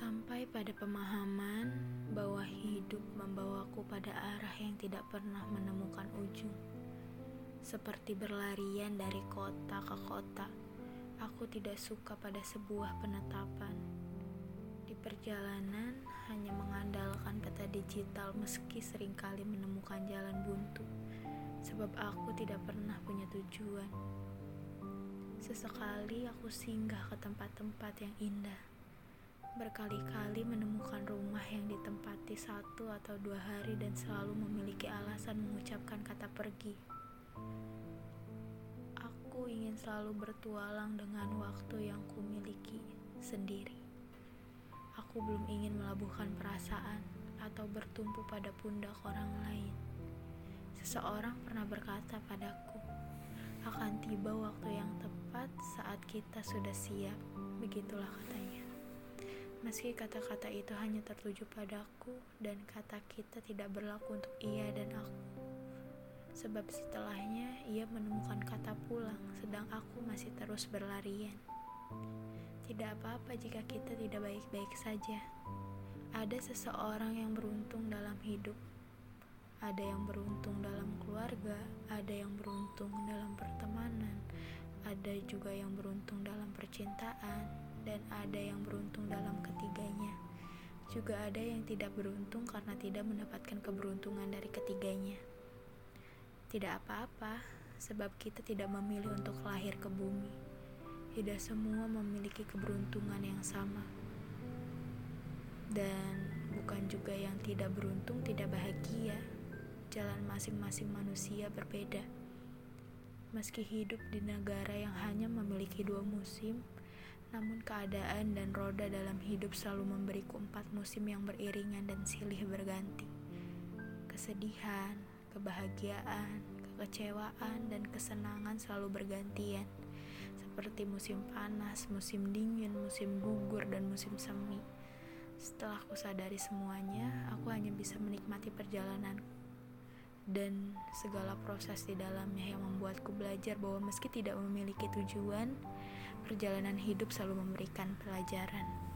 Sampai pada pemahaman bahwa hidup membawaku pada arah yang tidak pernah menemukan ujung. Seperti berlarian dari kota ke kota, aku tidak suka pada sebuah penetapan. Di perjalanan hanya mengandalkan peta digital meski sering kali menemukan jalan buntu. Sebab aku tidak pernah punya tujuan. Sesekali aku singgah ke tempat-tempat yang indah Berkali-kali menemukan rumah yang ditempati satu atau dua hari dan selalu memiliki alasan mengucapkan kata pergi. Aku ingin selalu bertualang dengan waktu yang kumiliki sendiri. Aku belum ingin melabuhkan perasaan atau bertumpu pada pundak orang lain. Seseorang pernah berkata padaku, akan tiba waktu yang tepat saat kita sudah siap. Begitulah katanya. Meski kata-kata itu hanya tertuju padaku dan kata kita tidak berlaku untuk ia dan aku. Sebab setelahnya ia menemukan kata pulang sedang aku masih terus berlarian. Tidak apa-apa jika kita tidak baik-baik saja. Ada seseorang yang beruntung dalam hidup. Ada yang beruntung dalam keluarga, ada yang beruntung dalam pertemanan, ada juga yang beruntung dalam percintaan, dan ada yang beruntung dalam ketiganya. Juga ada yang tidak beruntung karena tidak mendapatkan keberuntungan dari ketiganya. Tidak apa-apa, sebab kita tidak memilih untuk lahir ke bumi. Tidak semua memiliki keberuntungan yang sama. Dan bukan juga yang tidak beruntung tidak bahagia. Jalan masing-masing manusia berbeda. Meski hidup di negara yang hanya memiliki dua musim, namun keadaan dan roda dalam hidup selalu memberiku empat musim yang beriringan dan silih berganti. Kesedihan, kebahagiaan, kekecewaan, dan kesenangan selalu bergantian. Seperti musim panas, musim dingin, musim gugur, dan musim semi. Setelah aku sadari semuanya, aku hanya bisa menikmati perjalanan dan segala proses di dalamnya yang membuatku belajar bahwa meski tidak memiliki tujuan, perjalanan hidup selalu memberikan pelajaran.